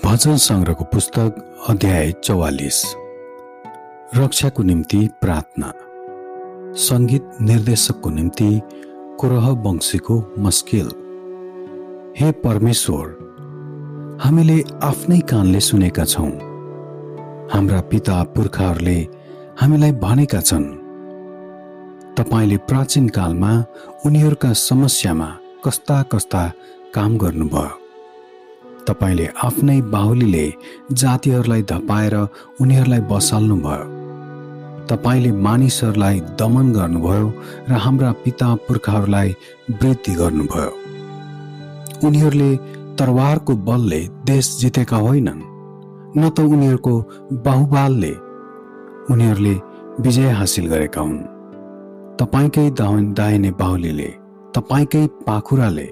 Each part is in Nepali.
भजन सङ्ग्रहको पुस्तक अध्याय चौवालिस। रक्षाको निम्ति प्रार्थना। सङ्गीत निर्देशकको निम्ति कुरह वंशीको मस्किल। हे परमेश्वर हामीले आफ्नै कानले सुनेका छौँ। हाम्रा पिता पुर्खाहरूले हामीलाई भनेका छन् तपाईँले प्राचीन कालमा उनीहरूका समस्यामा कस्ता कस्ता काम गर्नुभयो। तपाईँले आफ्नै बाहुलीले जातिहरूलाई धपाएर उनीहरूलाई बसाल्नुभयो। तपाईँले मानिसहरूलाई दमन गर्नुभयो र हाम्रा पिता पुर्खाहरूलाई वृद्धि गर्नुभयो। उनीहरूले तरवारको बलले देश जितेका होइनन् न त उनीहरूको बाहुबालले। उनीहरूले विजय हासिल गरेका हुन्। तपाईँकै दाहिने बाहुलीले तपाईँकै पाखुराले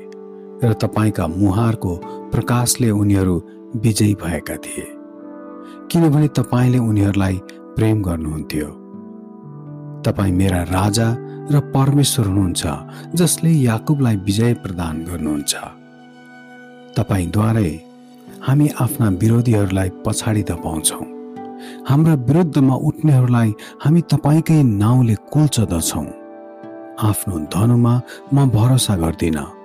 र तपाईँका मुहारको प्रकाशले उनीहरू विजयी भएका थिए। किनभने तपाईँले उनीहरूलाई प्रेम गर्नुहुन्थ्यो। तपाईँ मेरा राजा र परमेश्वर हुनुहुन्छ जसले याकुबलाई विजय प्रदान गर्नुहुन्छ। तपाईँद्वारै हामी आफ्ना विरोधीहरूलाई पछाडि धपाउँछौँ हाम्रा विरुद्धमा उठ्नेहरूलाई हामी तपाईँकै नाउँले कुल्चदछौँ। आफ्नो धनुमा म भरोसा गर्दिनँ।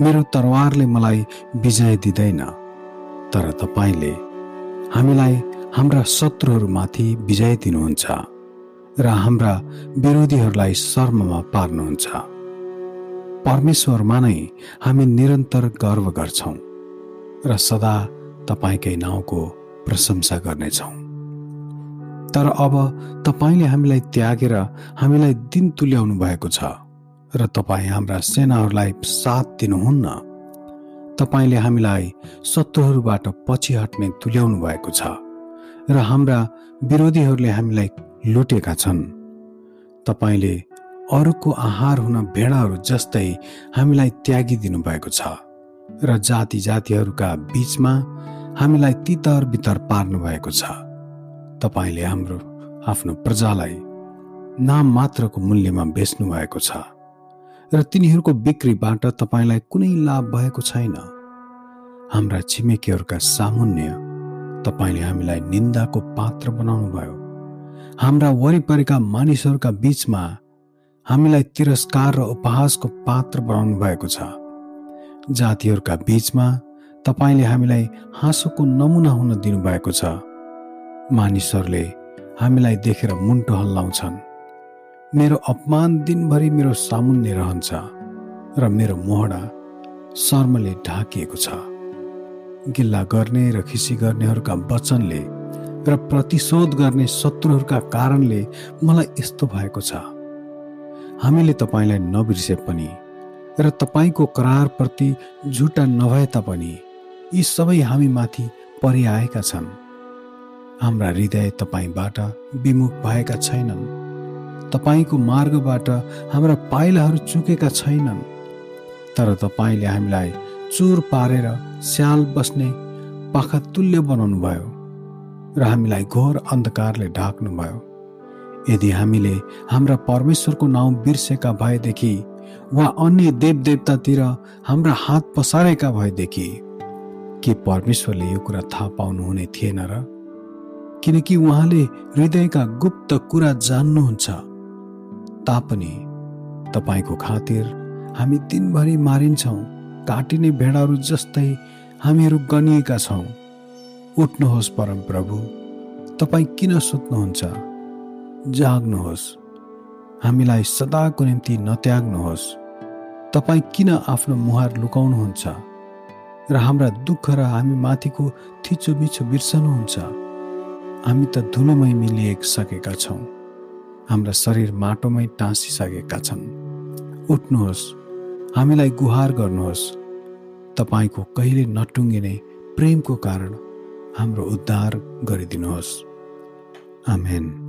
मेरो तरवारले मलाई विजय दिँदैन। तर तपाईँले हामीलाई हाम्रा शत्रुहरूमाथि विजय दिनुहुन्छ र हाम्रा विरोधीहरूलाई शर्ममा पार्नुहुन्छ। परमेश्वरमा नै हामी निरन्तर गर्व गर्छौँ र सदा तपाईँकै नाउँको प्रशंसा गर्नेछौँ। तर अब तपाईँले हामीलाई त्यागेर हामीलाई दिन तुल्याउनु भएको छ। र तपाईँ हाम्रा सेनाहरूलाई साथ दिनुहुन्न। तपाईँले हामीलाई शत्रुहरूबाट पछि हट्ने तुल्याउनु भएको छ र हाम्रा विरोधीहरूले हामीलाई लुटेका छन्। तपाईँले अरूको आहार हुन भेडाहरू जस्तै हामीलाई त्यागिदिनु भएको छ र जाति जातिहरूका बिचमा हामीलाई तितर बितर पार्नु भएको छ। तपाईँले हाम्रो आफ्नो प्रजालाई नाम मात्रको मूल्यमा बेच्नु भएको छ। र तिनीहरूको बिक्रीबाट तपाईँलाई कुनै लाभ भएको छैन। हाम्रा छिमेकीहरूका सामुन्य तपाईँले हामीलाई निन्दाको पात्र बनाउनु भयो हाम्रा वरिपरिका मानिसहरूका बिचमा हामीलाई तिरस्कार र उपहासको पात्र बनाउनु भएको छ। जातिहरूका बिचमा तपाईँले हामीलाई हाँसोको नमुना हुन दिनुभएको छ। मानिसहरूले हामीलाई देखेर मुन्टो हल्लाउँछन्। मेरो अपमान दिनभरि मेरो सामुन्ने रहन्छ र मेरो मोहडा शर्मले ढाकिएको छ। गिल्ला गर्ने र खिसी गर्नेहरूका वचनले र प्रतिशोध गर्ने शत्रुहरूका कारणले मलाई यस्तो भएको छ। हामीले तपाईँलाई नबिर्से पनि र तपाईँको करारप्रति झुटा नभए तापनि यी सबै हामी माथि परिआएका छन्। हाम्रा हृदय तपाईँबाट विमुख भएका छैनन्। तपाईँको मार्गबाट हाम्रा पाइलाहरू चुकेका छैनन्। तर तपाईँले हामीलाई चोर पारेर स्याल बस्ने पाखा तुल्य बनाउनु भयो र हामीलाई घोर अन्धकारले ढाक्नुभयो। यदि हामीले हाम्रा परमेश्वरको नाउँ बिर्सेका भएदेखि वा अन्य देवदेवतातिर हाम्रा हात पसारेका भएदेखि के परमेश्वरले यो कुरा थाहा पाउनुहुने थिएन र? किनकि उहाँले हृदयका गुप्त कुरा जान्नुहुन्छ। तापनि तपाईँको खातिर हामी दिनभरि मारिन्छौँ काटिने भेडाहरू जस्तै हामीहरू गनिएका छौँ। उठ्नुहोस् परम प्रभु तपाईँ किन सुत्नुहुन्छ? जाग्नुहोस्। हामीलाई सदाको निम्ति नत्याग्नुहोस्। तपाईँ किन आफ्नो मुहार लुकाउनुहुन्छ? र हाम्रा दुःख र हामी माथिको थिचोमिचो बिर्सनुहुन्छ। हामी त धुलोमै मिलिसकेका छौँ। हाम्रा शरीर माटोमै टाँसिसकेका छन्। उठ्नुहोस् हामीलाई गुहार गर्नुहोस्। तपाईँको कहिले नटुङ्गिने प्रेमको कारण हाम्रो उद्धार गरिदिनुहोस्। आमेन।